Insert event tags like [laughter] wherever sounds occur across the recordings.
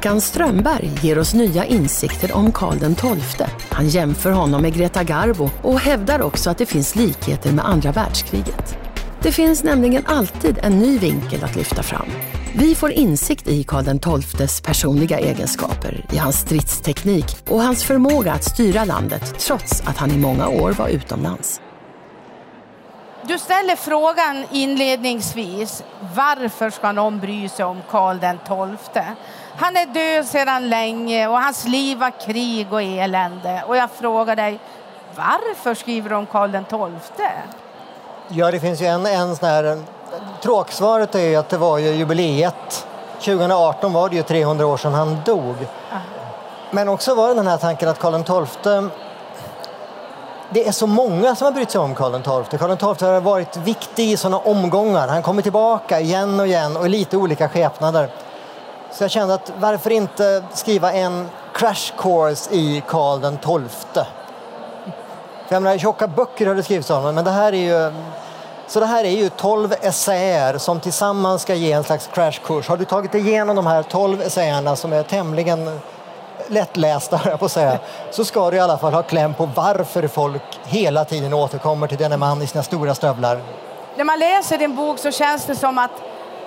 Håkan Strömberg ger oss nya insikter om Karl XII. Han jämför honom med Greta Garbo och hävdar också att det finns likheter med andra världskriget. Det finns nämligen alltid en ny vinkel att lyfta fram. Vi får insikt i Karl XIIs personliga egenskaper, i hans stridsteknik och hans förmåga att styra landet trots att han i många år var utomlands. Du ställer frågan inledningsvis, varför ska någon bry sig om Karl XII? Han är död sedan länge och hans liv var krig och elände. Och jag frågar dig, varför skriver du om Karl XII? Ja, det finns ju en, en sån här... Tråksvaret är ju att det var ju jubileet. 2018 var det ju 300 år sedan han dog. Men också var det den här tanken att Karl XII det är så många som har brytt sig om Karl XII. Karl XII har varit viktig i sådana omgångar. Han kommer tillbaka igen och igen och i lite olika skepnader. Så jag kände att varför inte skriva en crash course i Karl XII? För jag menar, tjocka böcker har det skrivits om men det här är ju så det här är ju 12 essäer som tillsammans ska ge en slags crashkurs. Har du tagit igenom de här 12 essäerna som är tämligen lättlästa, jag på att säga, så ska du i alla fall ha kläm på varför folk hela tiden återkommer till denne man i sina stora stövlar. När man läser din bok så känns det som att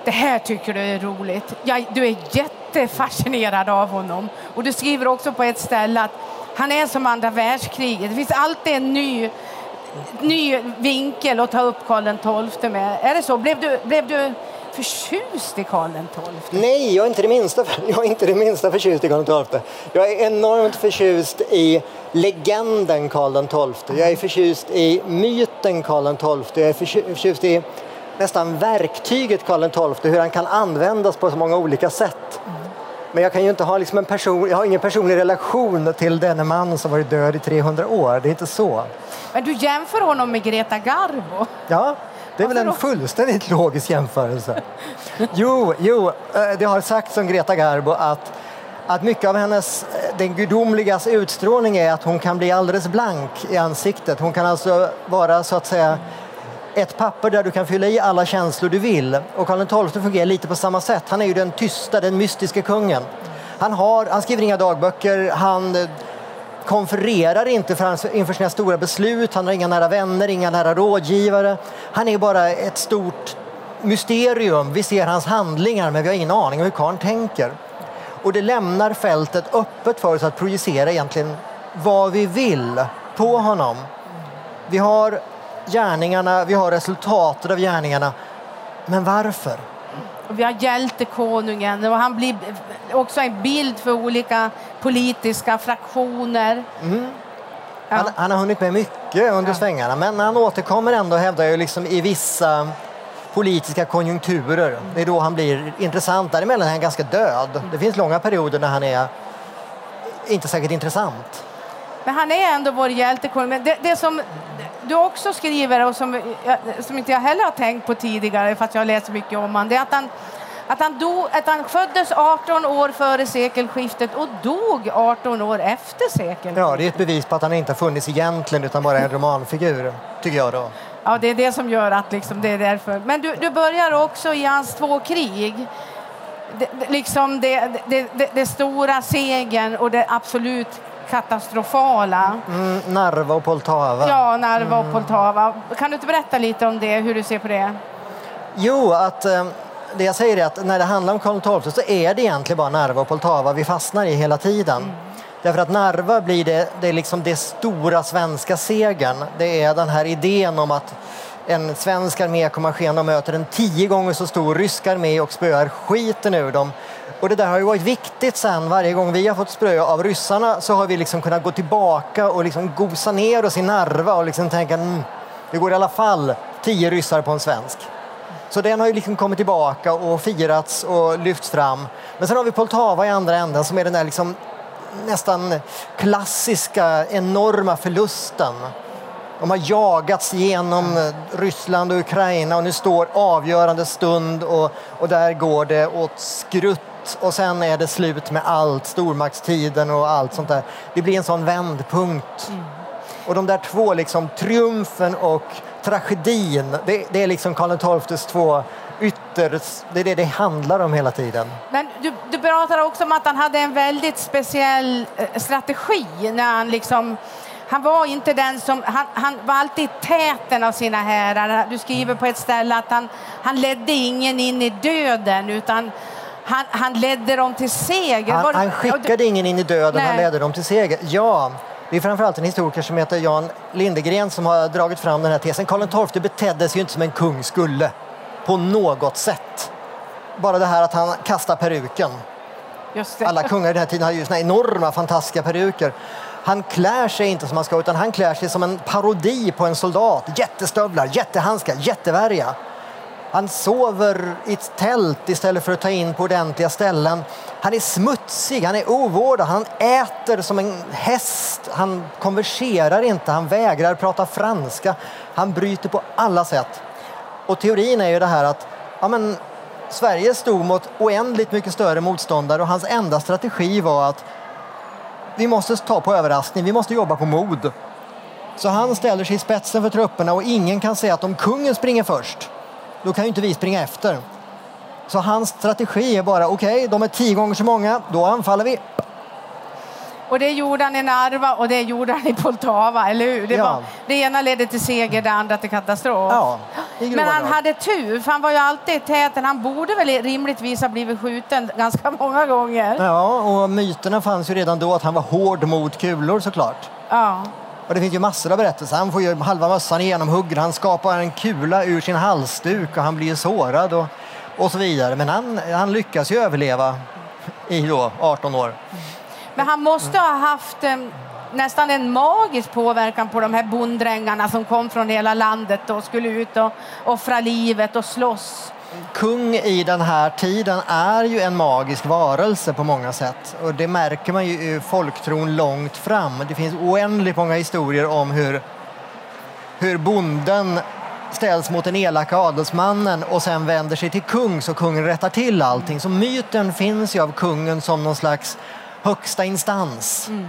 det här tycker du är roligt. Ja, du är jättefascinerad av honom. Och du skriver också på ett ställe att han är som andra världskriget. Det finns alltid en ny, ny vinkel att ta upp Karl XII med. Är det så? Blev du, blev du förtjust i Karl XII? Nej, jag är inte det minsta, [laughs] jag är inte det minsta förtjust i Karl XII. Jag är enormt förtjust i legenden Karl XII. Jag är förtjust i myten Karl XII. Jag är förtjust i nästan verktyget Karl XII, hur han kan användas på så många olika sätt. Men jag kan ju inte ha liksom en person, jag har ingen personlig relation till denne man som varit död i 300 år. Det är inte så. Men du jämför honom med Greta Garbo? Ja, det är väl en fullständigt logisk jämförelse. Jo, jo, eh, det har sagts om Greta Garbo att, att mycket av hennes, eh, den gudomligas utstrålning är att hon kan bli alldeles blank i ansiktet. Hon kan alltså vara så att säga ett papper där du kan fylla i alla känslor du vill. Och Karl XII fungerar lite på samma sätt. Han är ju den tysta, den mystiska kungen. Han, har, han skriver inga dagböcker, han konfererar inte för, inför sina stora beslut, han har inga nära vänner, inga nära rådgivare. Han är bara ett stort mysterium. Vi ser hans handlingar men vi har ingen aning om hur karln tänker. Och det lämnar fältet öppet för oss att projicera egentligen vad vi vill på honom. Vi har gärningarna, vi har resultatet av gärningarna. Men varför? Och vi har hjältekonungen och han blir också en bild för olika politiska fraktioner. Mm. Ja. Han, han, har hunnit med mycket under ja. svängarna men han återkommer ändå hävdar jag liksom i vissa politiska konjunkturer. Det är då han blir intressant. Däremellan är han ganska död. Det finns långa perioder när han är inte särskilt intressant. Men han är ändå vår hjältekonung. Det, det som du också skriver och som, som inte jag heller har tänkt på tidigare fast jag har läst mycket om honom, det är att han, att han, dog, att han föddes 18 år före sekelskiftet och dog 18 år efter sekelskiftet. Ja, det är ett bevis på att han inte har funnits egentligen utan bara en romanfigur, tycker jag då. Ja, det är det som gör att liksom, det är därför. Men du, du börjar också i hans två krig. Det, liksom det, det, det, det stora segern och det absolut katastrofala. Mm, Narva och Poltava. Ja, Narva och mm. Poltava. Kan du inte berätta lite om det, hur du ser på det? Jo, att eh, det jag säger är att när det handlar om Karl XII så är det egentligen bara Narva och Poltava vi fastnar i hela tiden. Mm. Därför att Narva blir det, det, är liksom det stora svenska segern. Det är den här idén om att en svensk armé kommer att och möter en tio gånger så stor rysk armé och spöar skiten ur dem. Och det där har ju varit viktigt sen. Varje gång vi har fått sprö av ryssarna så har vi liksom kunnat gå tillbaka och liksom gosa ner oss i Narva och liksom tänka mm, det går i alla fall tio ryssar på en svensk. Så den har ju liksom kommit tillbaka och firats och lyfts fram. Men sen har vi Poltava i andra änden som är den där liksom nästan klassiska enorma förlusten. De har jagats genom Ryssland och Ukraina och nu står avgörande stund och, och där går det åt skrutt och sen är det slut med allt, stormaktstiden och allt sånt där. Det blir en sån vändpunkt. Mm. Och de där två, liksom, triumfen och tragedin, det, det är liksom Karl XIIs två ytter... Det är det det handlar om hela tiden. Men du, du pratar också om att han hade en väldigt speciell eh, strategi när han liksom han var inte den som, han, han var alltid täten av sina herrar. Du skriver på ett ställe att han, han ledde ingen in i döden utan han, han ledde dem till seger. Han, han skickade ingen in i döden, Nej. han ledde dem till seger. Ja, det är framförallt en historiker som heter Jan Lindegren som har dragit fram den här tesen. Karl XII betedde sig ju inte som en kung skulle på något sätt. Bara det här att han kastar peruken. Alla kungar i den här tiden hade ju såna enorma fantastiska peruker. Han klär sig inte som han ska utan han klär sig som en parodi på en soldat. Jättestövlar, jättehandskar, jättevärja. Han sover i ett tält istället för att ta in på ordentliga ställen. Han är smutsig, han är ovårdad, han äter som en häst. Han konverserar inte, han vägrar prata franska. Han bryter på alla sätt. Och teorin är ju det här att ja, men, Sverige stod mot oändligt mycket större motståndare och hans enda strategi var att vi måste ta på överraskning, vi måste jobba på mod. Så han ställer sig i spetsen för trupperna och ingen kan säga att om kungen springer först, då kan ju inte vi springa efter. Så hans strategi är bara, okej, okay, de är tio gånger så många, då anfaller vi. Och det gjorde han i Narva och det gjorde han i Poltava, eller hur? Det, ja. var, det ena ledde till seger, det andra till katastrof. Ja, Men han hade tur, för han var ju alltid i täten. Han borde väl rimligtvis ha blivit skjuten ganska [laughs] många gånger. Ja, och myterna fanns ju redan då att han var hård mot kulor såklart. Ja. Och det finns ju massor av berättelser. Han får ju halva mössan genomhuggen, han skapar en kula ur sin halsduk och han blir sårad och, och så vidare. Men han, han lyckas ju överleva i då 18 år. Men han måste ha haft en, nästan en magisk påverkan på de här bonddrängarna som kom från hela landet och skulle ut och offra livet och slåss. Kung i den här tiden är ju en magisk varelse på många sätt och det märker man ju i folktron långt fram. Det finns oändligt många historier om hur, hur bonden ställs mot den elaka adelsmannen och sen vänder sig till kung så kungen rättar till allting. Så myten finns ju av kungen som någon slags högsta instans. Mm.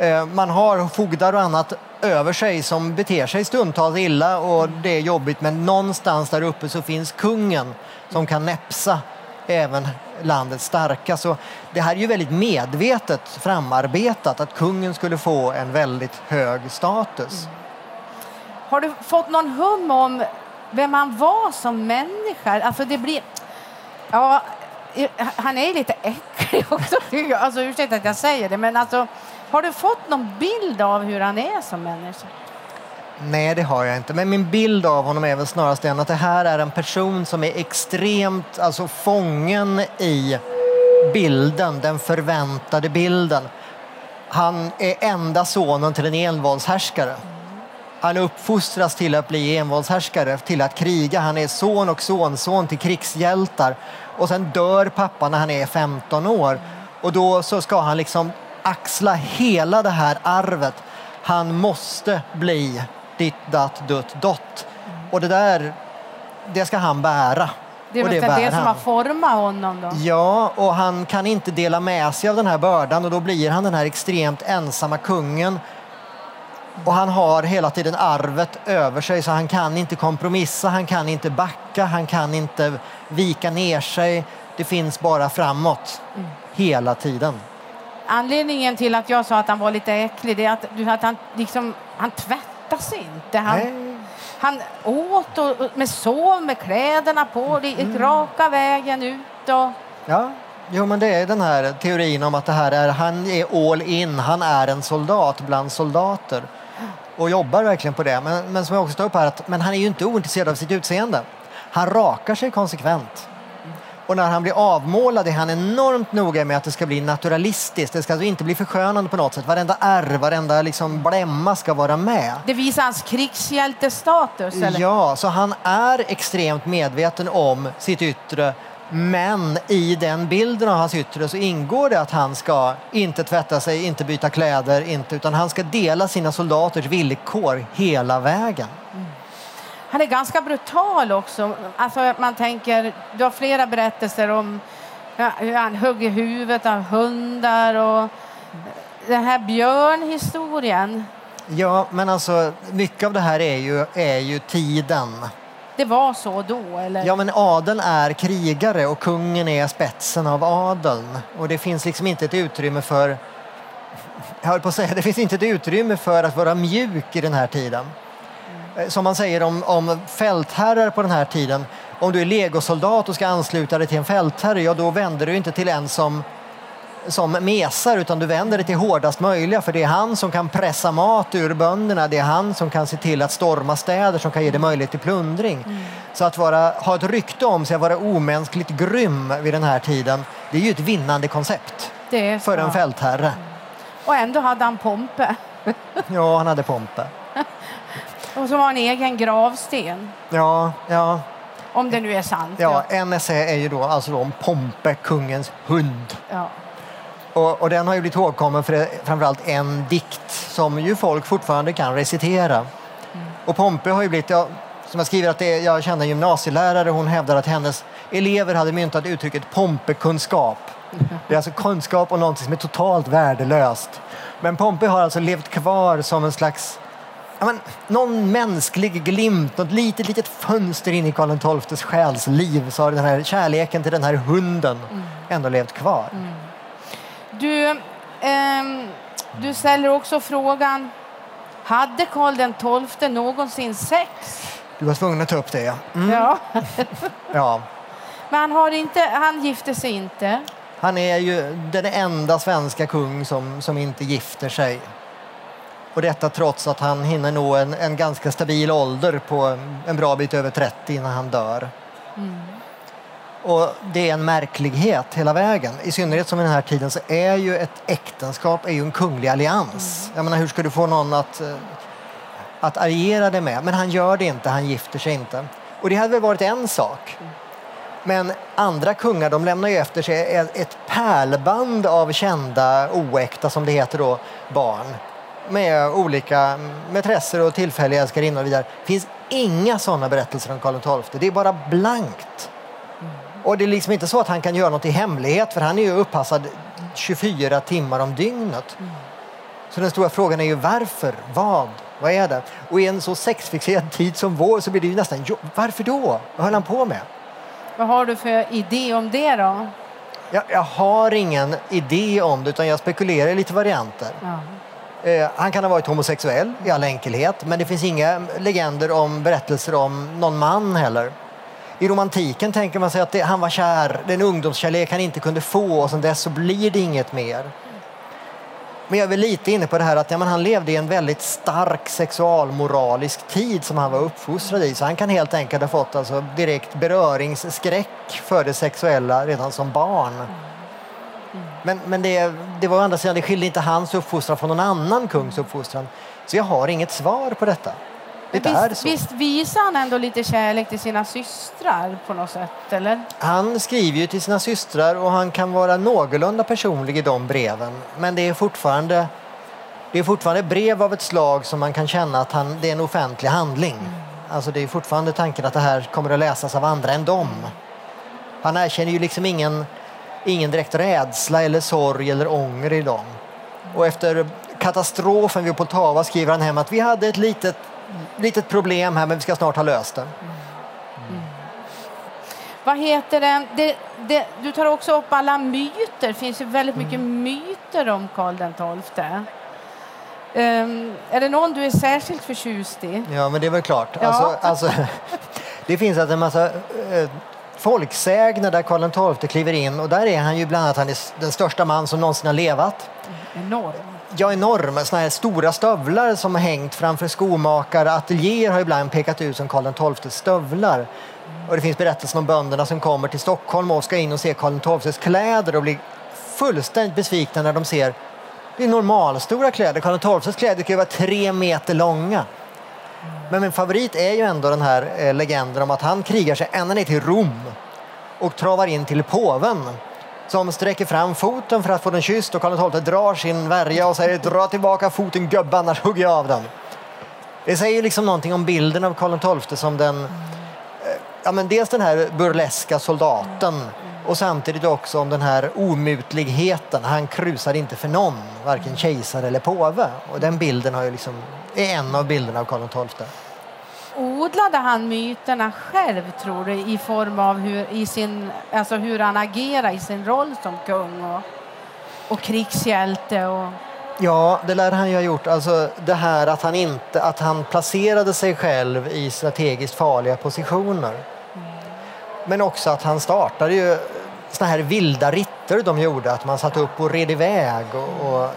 Eh, man har fogdar och annat över sig som beter sig stundtals illa och det är jobbigt men någonstans där uppe så finns kungen som kan näpsa även landets starka. Så det här är ju väldigt medvetet framarbetat att kungen skulle få en väldigt hög status. Mm. Har du fått någon hum om vem han var som människa? Alltså det blir... Ja, han är lite äcklig [laughs] också. Alltså, ursäkta att jag säger det, men alltså, har du fått någon bild av hur han är som människa? Nej, det har jag inte. Men min bild av honom är väl snarast den att det här är en person som är extremt alltså, fången i bilden, den förväntade bilden. Han är enda sonen till en envåldshärskare. Han uppfostras till att bli envåldshärskare, till att kriga. Han är son och sonson till krigshjältar. Och sen dör pappa när han är 15 år. Och då så ska han liksom axla hela det här arvet. Han måste bli ditt, datt, dutt, dott. Och det där, det ska han bära. Det är väl det, det som har format honom då? Ja, och han kan inte dela med sig av den här bördan och då blir han den här extremt ensamma kungen och han har hela tiden arvet över sig så han kan inte kompromissa, han kan inte backa, han kan inte vika ner sig. Det finns bara framåt mm. hela tiden. Anledningen till att jag sa att han var lite äcklig det är att, att han, liksom, han tvättar sig inte. Han, han åt och, med sov med kläderna på, det gick mm. raka vägen ut. Och... Ja. Jo, men det är den här teorin om att det här är, han är all in, han är en soldat bland soldater och jobbar verkligen på det. Men, men som jag också tar upp här, att, men han är ju inte ointresserad av sitt utseende. Han rakar sig konsekvent. Och när han blir avmålad är han enormt noga med att det ska bli naturalistiskt. Det ska alltså inte bli förskönande på något sätt. Varenda ärr, varenda liksom blämma ska vara med. Det visar hans krigshjältestatus? Eller? Ja, så han är extremt medveten om sitt yttre Men i den bilden av hans yttre så ingår det att han ska inte tvätta sig, inte byta kläder, inte, utan han ska dela sina soldaters villkor hela vägen. Han är ganska brutal också. Alltså man tänker, du har flera berättelser om hur han hugger huvudet av hundar och den här björnhistorien. Ja, men alltså mycket av det här är ju, är ju tiden. Det var så då, eller? Ja, men adeln är krigare och kungen är spetsen av adeln. Och det finns liksom inte ett utrymme för... Jag höll på att säga, det finns inte ett utrymme för att vara mjuk i den här tiden. Mm. Som man säger om, om fältherrar på den här tiden. Om du är legosoldat och ska ansluta dig till en fältherre, ja då vänder du inte till en som som mesar utan du vänder dig till hårdast möjliga för det är han som kan pressa mat ur bönderna. Det är han som kan se till att storma städer som kan ge dig möjlighet till plundring. Mm. Så att vara, ha ett rykte om sig att vara omänskligt grym vid den här tiden det är ju ett vinnande koncept för en fältherre. Mm. Och ändå hade han Pompe. ja, han hade Pompe. [laughs] Och så har han egen gravsten. Ja, ja. Om det nu är sant. Ja, ja. NSE är ju då alltså om Pompe, kungens hund. Ja. Och, och, den har ju blivit ihågkommen för framförallt en dikt som ju folk fortfarande kan recitera. Mm. Och Pompe har ju blivit, ja, som jag skriver, att det är, jag känner en gymnasielärare, hon hävdar att hennes elever hade myntat uttrycket Pompekunskap. [laughs] Det är alltså kunskap om någonting som är totalt värdelöst. Men Pompe har alltså levt kvar som en slags ja, men, någon mänsklig glimt, något litet, litet fönster in i Karl XIIs själsliv så har den här kärleken till den här hunden mm. ändå levt kvar. Mm. Du, eh, du ställer också frågan, hade Karl XII någonsin sex? Du var tvungen att ta upp det, ja. Mm. Ja. [laughs] ja. Men han, har inte, han gifte sig inte? Han är ju den enda svenska kung som, som inte gifter sig. Och detta trots att han hinner nå en, en ganska stabil ålder på en bra bit över 30 innan han dör. Mm. Och det är en märklighet hela vägen. I synnerhet som i den här tiden så är ju ett äktenskap är ju en kunglig allians. Mm. Jag menar, hur ska du få någon att, eh, att alliera det med? Men han gör det inte, han gifter sig inte. Och det hade väl varit en sak. Men andra kungar de lämnar ju efter sig ett pärlband av kända oäkta, som det heter då, barn med olika mätresser och tillfälliga älskarinnor och vidare. Det finns inga sådana berättelser om Karl XII. Det är bara blankt. Och det är liksom inte så att han kan göra något i hemlighet för han är ju uppassad 24 timmar om dygnet. Mm. Så den stora frågan är ju varför? Vad? Vad är det? Och i en så sexfixerad tid som vår så blir det ju nästan varför då? Vad höll han på med? Vad har du för idé om det då? Jag, jag har ingen idé om det utan jag spekulerar i lite varianter. Ja. Eh, han kan ha varit homosexuell i all enkelhet men det finns inga legender om berättelser om någon man heller. I romantiken tänker man sig att det, han var kär, den ungdomskärlek han inte kunde få och sen dess så blir det inget mer. Men jag är väl lite inne på det här att ja, men han levde i en väldigt stark sexualmoralisk tid som han var uppfostrad i. Så han kan helt enkelt ha fått alltså, direkt beröringsskräck för det sexuella redan som barn. Men, men det, det var å andra sidan, det skilde inte hans uppfostran från någon annan kungs uppfostran. Så jag har inget svar på detta. Det visst, visst visar han ändå lite kärlek till sina systrar på något sätt? Eller? Han skriver ju till sina systrar och han kan vara någorlunda personlig i de breven. Men det är fortfarande, det är fortfarande brev av ett slag som man kan känna att han, det är en offentlig handling. Mm. Alltså det är fortfarande tanken att det här kommer att läsas av andra än dem. Han erkänner ju liksom ingen, ingen direkt rädsla eller sorg eller ånger i dem. Och efter katastrofen vid Poltava skriver han hem att vi hade ett litet litet problem här men vi ska snart ha löst det. Mm. Vad heter det? Det, det? Du tar också upp alla myter. Det finns ju väldigt mycket mm. myter om Karl XII. Um, är det någon du är särskilt förtjust i? Ja, men det är väl klart. Ja. Alltså, alltså, [laughs] det finns alltså en massa eh, folksägner där Karl XII kliver in och där är han ju bland annat han är den största man som någonsin har levat. Enorm ja, enorma såna här stora stövlar som har hängt framför skomakare. Ateljéer har ibland pekat ut som Karl XIIs stövlar. Och det finns berättelser om bönderna som kommer till Stockholm och ska in och se Karl XIIs kläder och blir fullständigt besvikna när de ser det är normalstora kläder. Karl XIIs kläder kan ju vara tre meter långa. Men min favorit är ju ändå den här eh, legenden om att han krigar sig ända ner till Rom och travar in till påven som sträcker fram foten för att få den kysst och Karl XII drar sin värja och säger dra tillbaka foten gubbe annars hugger jag av den. Det säger liksom någonting om bilden av Karl XII som den, eh, ja men dels den här burleska soldaten och samtidigt också om den här omutligheten. Han krusar inte för någon, varken kejsare eller påve. Och den bilden har ju liksom, är en av bilderna av Karl XII. Odlade han myterna själv, tror du, i form av hur, i sin, alltså hur han agerar i sin roll som kung och, och krigshjälte? Och... Ja, det lär han ju ha gjort. Alltså det här att han, inte, att han placerade sig själv i strategiskt farliga positioner. Men också att han startade ju såna här vilda ritter de gjorde, att man satt upp och red iväg och, och,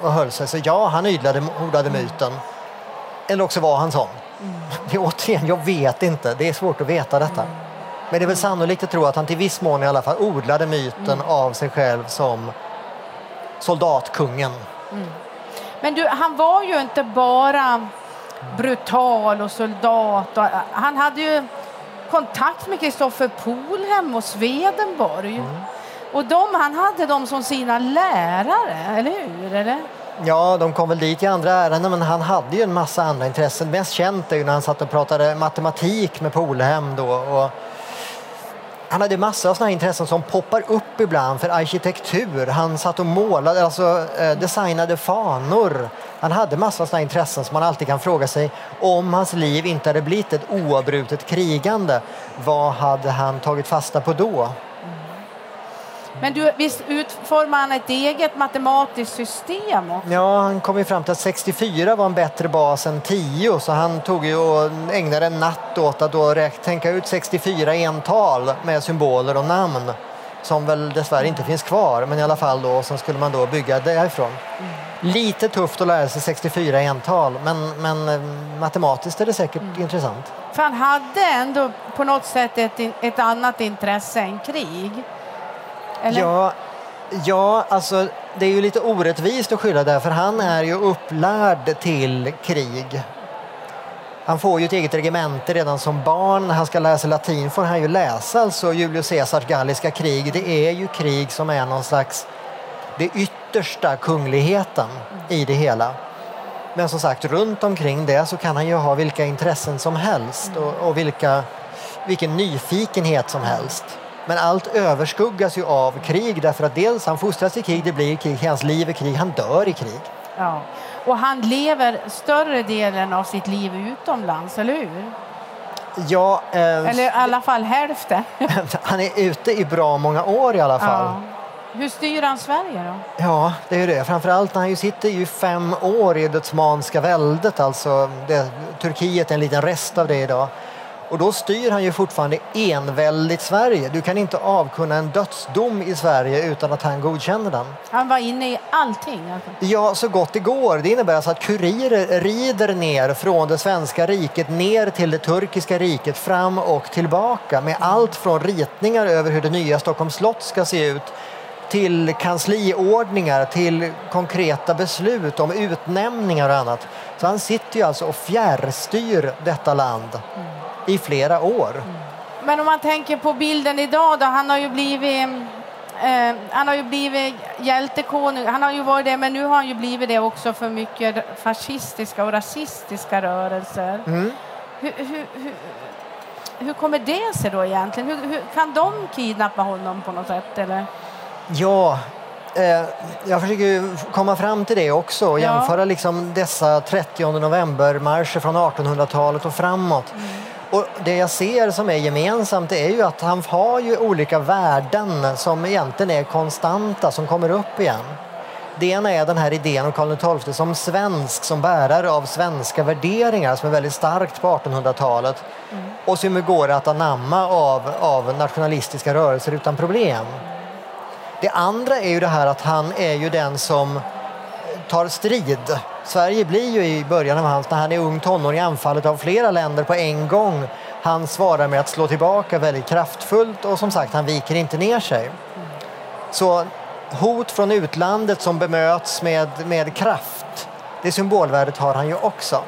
och höll sig. Så ja, han odlade, odlade myten. Eller också var han sån. Mm. Det, [laughs] återigen, jag vet inte. Det är svårt att veta detta. Mm. Men det är väl sannolikt att tro att han till viss mån i alla fall odlade myten mm. av sig själv som soldatkungen. Mm. Men du, han var ju inte bara brutal och soldat. Och, han hade ju kontakt med Kristoffer Polhem och Swedenborg. Mm. Och de, han hade dem som sina lärare, eller hur? Eller? Ja, de kom väl dit i andra ärenden, men han hade ju en massa andra intressen. Mest känt är ju när han satt och pratade matematik med Polhem då. Och han hade massor av sådana intressen som poppar upp ibland för arkitektur. Han satt och målade, alltså eh, designade fanor. Han hade massor av sådana intressen som man alltid kan fråga sig om hans liv inte hade blivit ett oavbrutet krigande, vad hade han tagit fasta på då? Men du, visst utformade han ett eget matematiskt system? Också? Ja, han kom ju fram till att 64 var en bättre bas än 10 så han tog ju och ägnade en natt åt att då tänka ut 64 ental med symboler och namn som väl dessvärre inte finns kvar, men i alla fall då, sen skulle man då bygga därifrån. Mm. Lite tufft att lära sig 64 ental, men, men eh, matematiskt är det säkert mm. intressant. För han hade ändå på något sätt ett, ett annat intresse än krig. Eller? Ja, ja, alltså det är ju lite orättvist att skylla det, för han är ju upplärd till krig. Han får ju ett eget regemente redan som barn. När han ska lära sig latin får han ju läsa alltså Julius Caesars galliska krig. Det är ju krig som är någon slags det yttersta kungligheten i det hela. Men som sagt, runt omkring det så kan han ju ha vilka intressen som helst och, och vilka, vilken nyfikenhet som helst. Men allt överskuggas ju av krig därför att dels han fostras i krig, det blir krig, hans liv är krig, han dör i krig. Ja. Och han lever större delen av sitt liv utomlands, eller hur? Ja, eh, eller i alla fall hälften. [laughs] han är ute i bra många år i alla fall. Ja. Hur styr han Sverige då? Ja, det är det. Framförallt när han ju sitter ju fem år i det Ottomanska väldet, alltså det, Turkiet är en liten rest av det idag. Och då styr han ju fortfarande enväldigt Sverige. Du kan inte avkunna en dödsdom i Sverige utan att han godkänner den. Han var inne i allting? Alltså. Ja, så gott det går. Det innebär alltså att kurirer rider ner från det svenska riket ner till det turkiska riket, fram och tillbaka med allt från ritningar över hur det nya Stockholms slott ska se ut till kansliordningar, till konkreta beslut om utnämningar och annat. Så han sitter ju alltså och fjärrstyr detta land. Mm i flera år. Men om man tänker på bilden idag då, han har ju blivit eh, han har ju blivit hjältekonung, han har ju varit det, men nu har han ju blivit det också för mycket fascistiska och rasistiska rörelser. Mm. Hur, hur, hur, hur, kommer det sig då egentligen? Hur, kan de kidnappa honom på något sätt? Eller? Ja, eh, jag försöker komma fram till det också och ja. jämföra liksom dessa 30 november-marscher från 1800-talet och framåt. Mm. Och det jag ser som är gemensamt är ju att han har ju olika värden som egentligen är konstanta, som kommer upp igen. Det ena är den här idén om Karl XII som svensk, som bärare av svenska värderingar som är väldigt starkt på 1800-talet mm. och som går att anamma av, av nationalistiska rörelser utan problem. Det andra är ju det här att han är ju den som tar strid Sverige blir ju i början av hans, när han är ung tonåring, anfallet av flera länder på en gång. Han svarar med att slå tillbaka väldigt kraftfullt och som sagt, han viker inte ner sig. Så hot från utlandet som bemöts med, med kraft, det symbolvärdet har han ju också.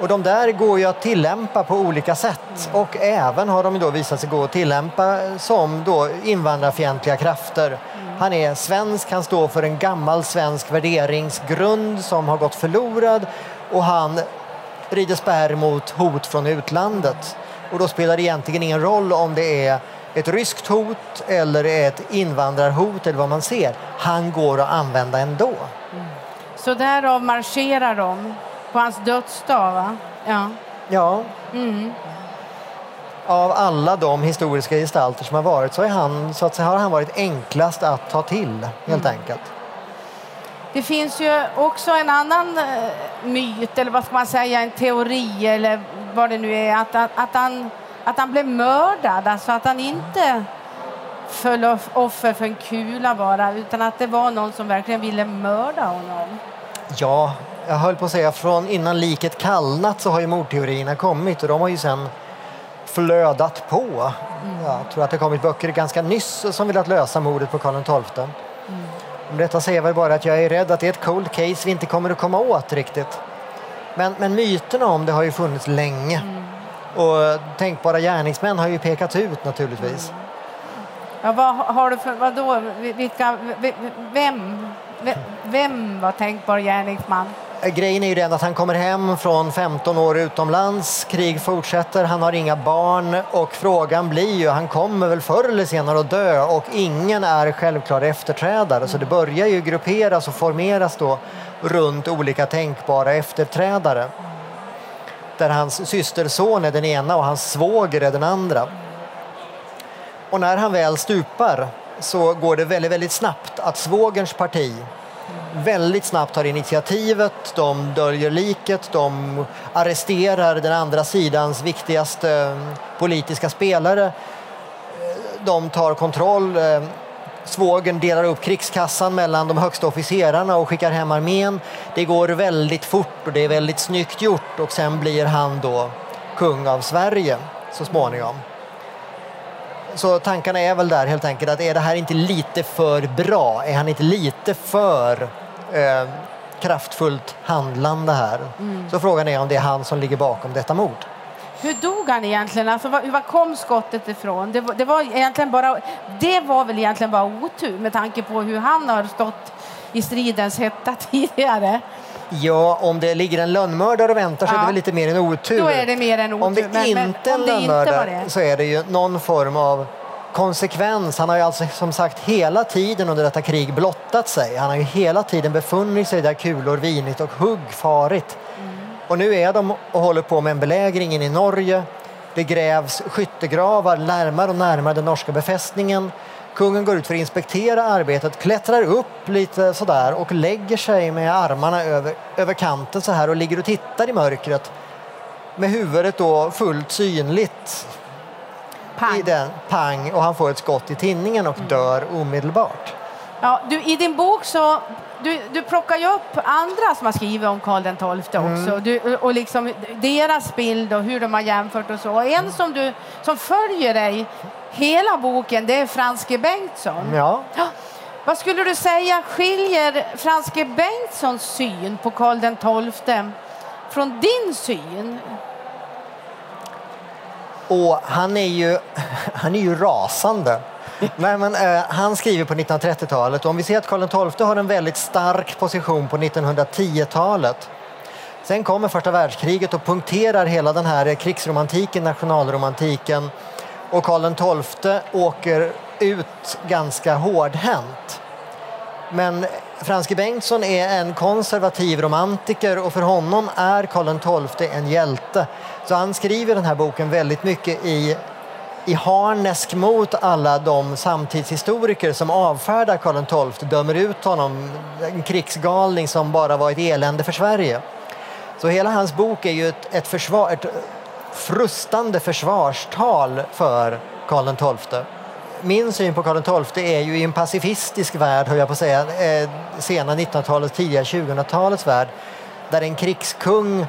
Och de där går ju att tillämpa på olika sätt och även har de då visat sig gå att tillämpa som då invandrarfientliga krafter. Han är svensk, han står för en gammal svensk värderingsgrund som har gått förlorad och han rider spärr mot hot från utlandet. Och då spelar det egentligen ingen roll om det är ett ryskt hot eller ett invandrarhot eller vad man ser. Han går att använda ändå. Mm. Så därav marscherar de på hans dödsdag, va? Ja. Ja. Mm. Av alla de historiska gestalter som har varit så, är han, så att säga, har han varit enklast att ta till, helt mm. enkelt. Det finns ju också en annan uh, myt, eller vad ska man säga, en teori eller vad det nu är, att, att, att, han, att han blev mördad, alltså att han inte föll offer för en kula bara, utan att det var någon som verkligen ville mörda honom. Ja, jag höll på att säga från innan liket kallnat så har ju mordteorierna kommit och de har ju sen flödat på. Mm. Jag tror att det kommit böcker ganska nyss som velat lösa mordet på Karl XII. Mm. Om detta säger jag väl bara att jag är rädd att det är ett cold case vi inte kommer att komma åt riktigt. Men, men myterna om det har ju funnits länge. Mm. Och tänkbara gärningsmän har ju pekats ut naturligtvis. Mm. Ja, vad har du för, vadå, vilka, vem, vem var tänkbar gärningsman? Eh, grejen är ju den att han kommer hem från 15 år utomlands, krig fortsätter, han har inga barn och frågan blir ju, han kommer väl förr eller senare att dö och ingen är självklar efterträdare så det börjar ju grupperas och formeras då runt olika tänkbara efterträdare. Där hans systerson är den ena och hans svåger är den andra. Och när han väl stupar så går det väldigt, väldigt snabbt att svågerns parti väldigt snabbt tar initiativet, de döljer liket, de arresterar den andra sidans viktigaste eh, politiska spelare. Eh, de tar kontroll. Eh, svågen delar upp krigskassan mellan de högsta officerarna och skickar hem armén. Det går väldigt fort och det är väldigt snyggt gjort och sen blir han då kung av Sverige så småningom. Så tankarna är väl där helt enkelt att är det här inte lite för bra? Är han inte lite för eh, kraftfullt handlande här? Mm. Så frågan är om det är han som ligger bakom detta mord. Hur dog han egentligen? Alltså, var, var kom skottet ifrån? Det, det, var egentligen bara, det var väl egentligen bara otur med tanke på hur han har stått i stridens hetta [laughs] tidigare. Ja, om det ligger en lönnmördare och väntar så ja. är det väl lite mer en otur. Då är det mer en otur. Om det men, inte är en lönnmördare så är det ju någon form av konsekvens. Han har ju alltså som sagt hela tiden under detta krig blottat sig. Han har ju hela tiden befunnit sig där kulor vinit och hugg farit. Mm. Och nu är de och håller på med en belägring in i Norge. Det grävs skyttegravar närmare och närmare den norska befästningen. Kungen går ut för att inspektera arbetet, klättrar upp lite sådär och lägger sig med armarna över, över kanten så här och ligger och tittar i mörkret med huvudet då fullt synligt. Pang. I den, pang och han får ett skott i tinningen och mm. dör omedelbart. Ja, du, I din bok så du, du plockar ju upp andra som har skrivit om Karl XII också. Mm. Du, och liksom deras bild och hur de har jämfört och så. En som, du, som följer dig hela boken det är Franske Bengtsson. Ja. ja. Vad skulle du säga skiljer Franske Bengtssons syn på Karl XII från din syn? Och han är ju, [laughs] han är ju rasande. Nej, men, eh, han skriver på 1930-talet och om vi ser att Karl XII har en väldigt stark position på 1910-talet. Sen kommer första världskriget och punkterar hela den här krigsromantiken, nationalromantiken och Karl XII åker ut ganska hårdhänt. Men Franske Bengtsson är en konservativ romantiker och för honom är Karl XII en hjälte. Så han skriver den här boken väldigt mycket i, i harnesk mot alla de samtidshistoriker som avfärdar Karl XII, dömer ut honom, en krigsgalning som bara var ett elände för Sverige. Så hela hans bok är ju ett, ett, försvar, ett frustande försvarstal för Karl XII. Min syn på Karl XII är ju i en pacifistisk värld, höll jag på att säga, eh, sena 1900-talets, tidiga 2000-talets värld, där en krigskung eh,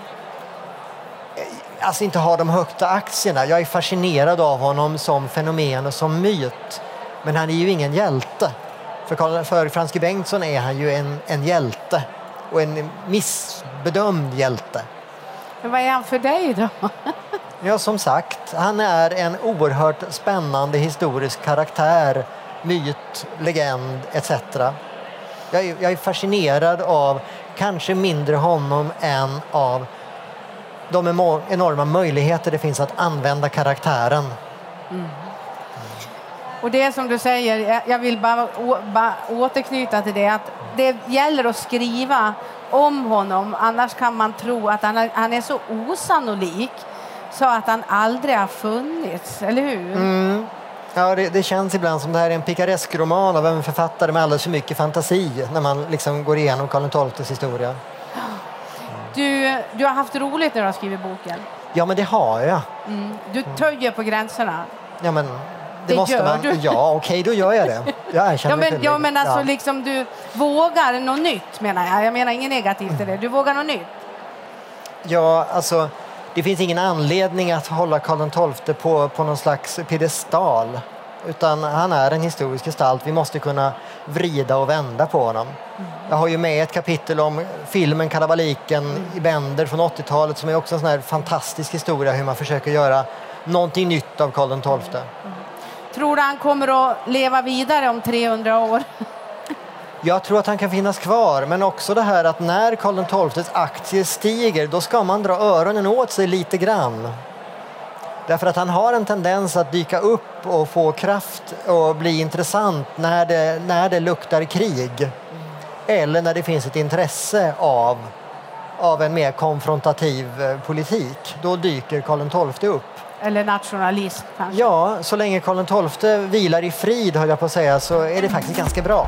alltså inte har de högsta aktierna. Jag är fascinerad av honom som fenomen och som myt. Men han är ju ingen hjälte. För, Karl, för Franske Bengtsson är han ju en, en hjälte och en missbedömd hjälte. Men vad är han för dig då? [laughs] Ja, som sagt, han är en oerhört spännande historisk karaktär, myt, legend etc. Jag är, jag är fascinerad av kanske mindre honom än av de enorma möjligheter det finns att använda karaktären. Mm. Och det som du säger, jag vill bara, bara återknyta till det, att det gäller att skriva om honom, annars kan man tro att han är, han är så osannolik så att han aldrig har funnits, eller hur? Mm. Ja, det, det, känns ibland som det här är en picaresque-roman av en författare med alldeles för mycket fantasi när man liksom går igenom Karl XIIs historia. Du, du har haft roligt när du har skrivit boken? Ja, men det har jag. Mm. Du töjer på gränserna? Ja, men det, det måste man. Du. Ja, okej, okay, då gör jag det. Jag ja, men, ja, men alltså ja. liksom du vågar något nytt menar jag. Jag menar inget negativt i det. Du vågar något nytt. Ja, alltså det finns ingen anledning att hålla Karl XII på, på någon slags piedestal. Utan han är en historisk gestalt. Vi måste kunna vrida och vända på honom. Jag har ju med ett kapitel om filmen Kalabaliken i Bender från 80-talet som är också en sån här fantastisk historia hur man försöker göra någonting nytt av Karl XII. Mm. Tror du han kommer att leva vidare om 300 år? [laughs] Jag tror att han kan finnas kvar, men också det här att när Karl XIIs aktier stiger, då ska man dra öronen åt sig lite grann. Därför att han har en tendens att dyka upp och få kraft och bli intressant när det, när det luktar krig. Eller när det finns ett intresse av, av en mer konfrontativ eh, politik. Då dyker Karl XII upp. Eller nationalism kanske? Ja, så länge Karl XII vilar i frid, höll jag på att säga, så är det faktiskt ganska bra.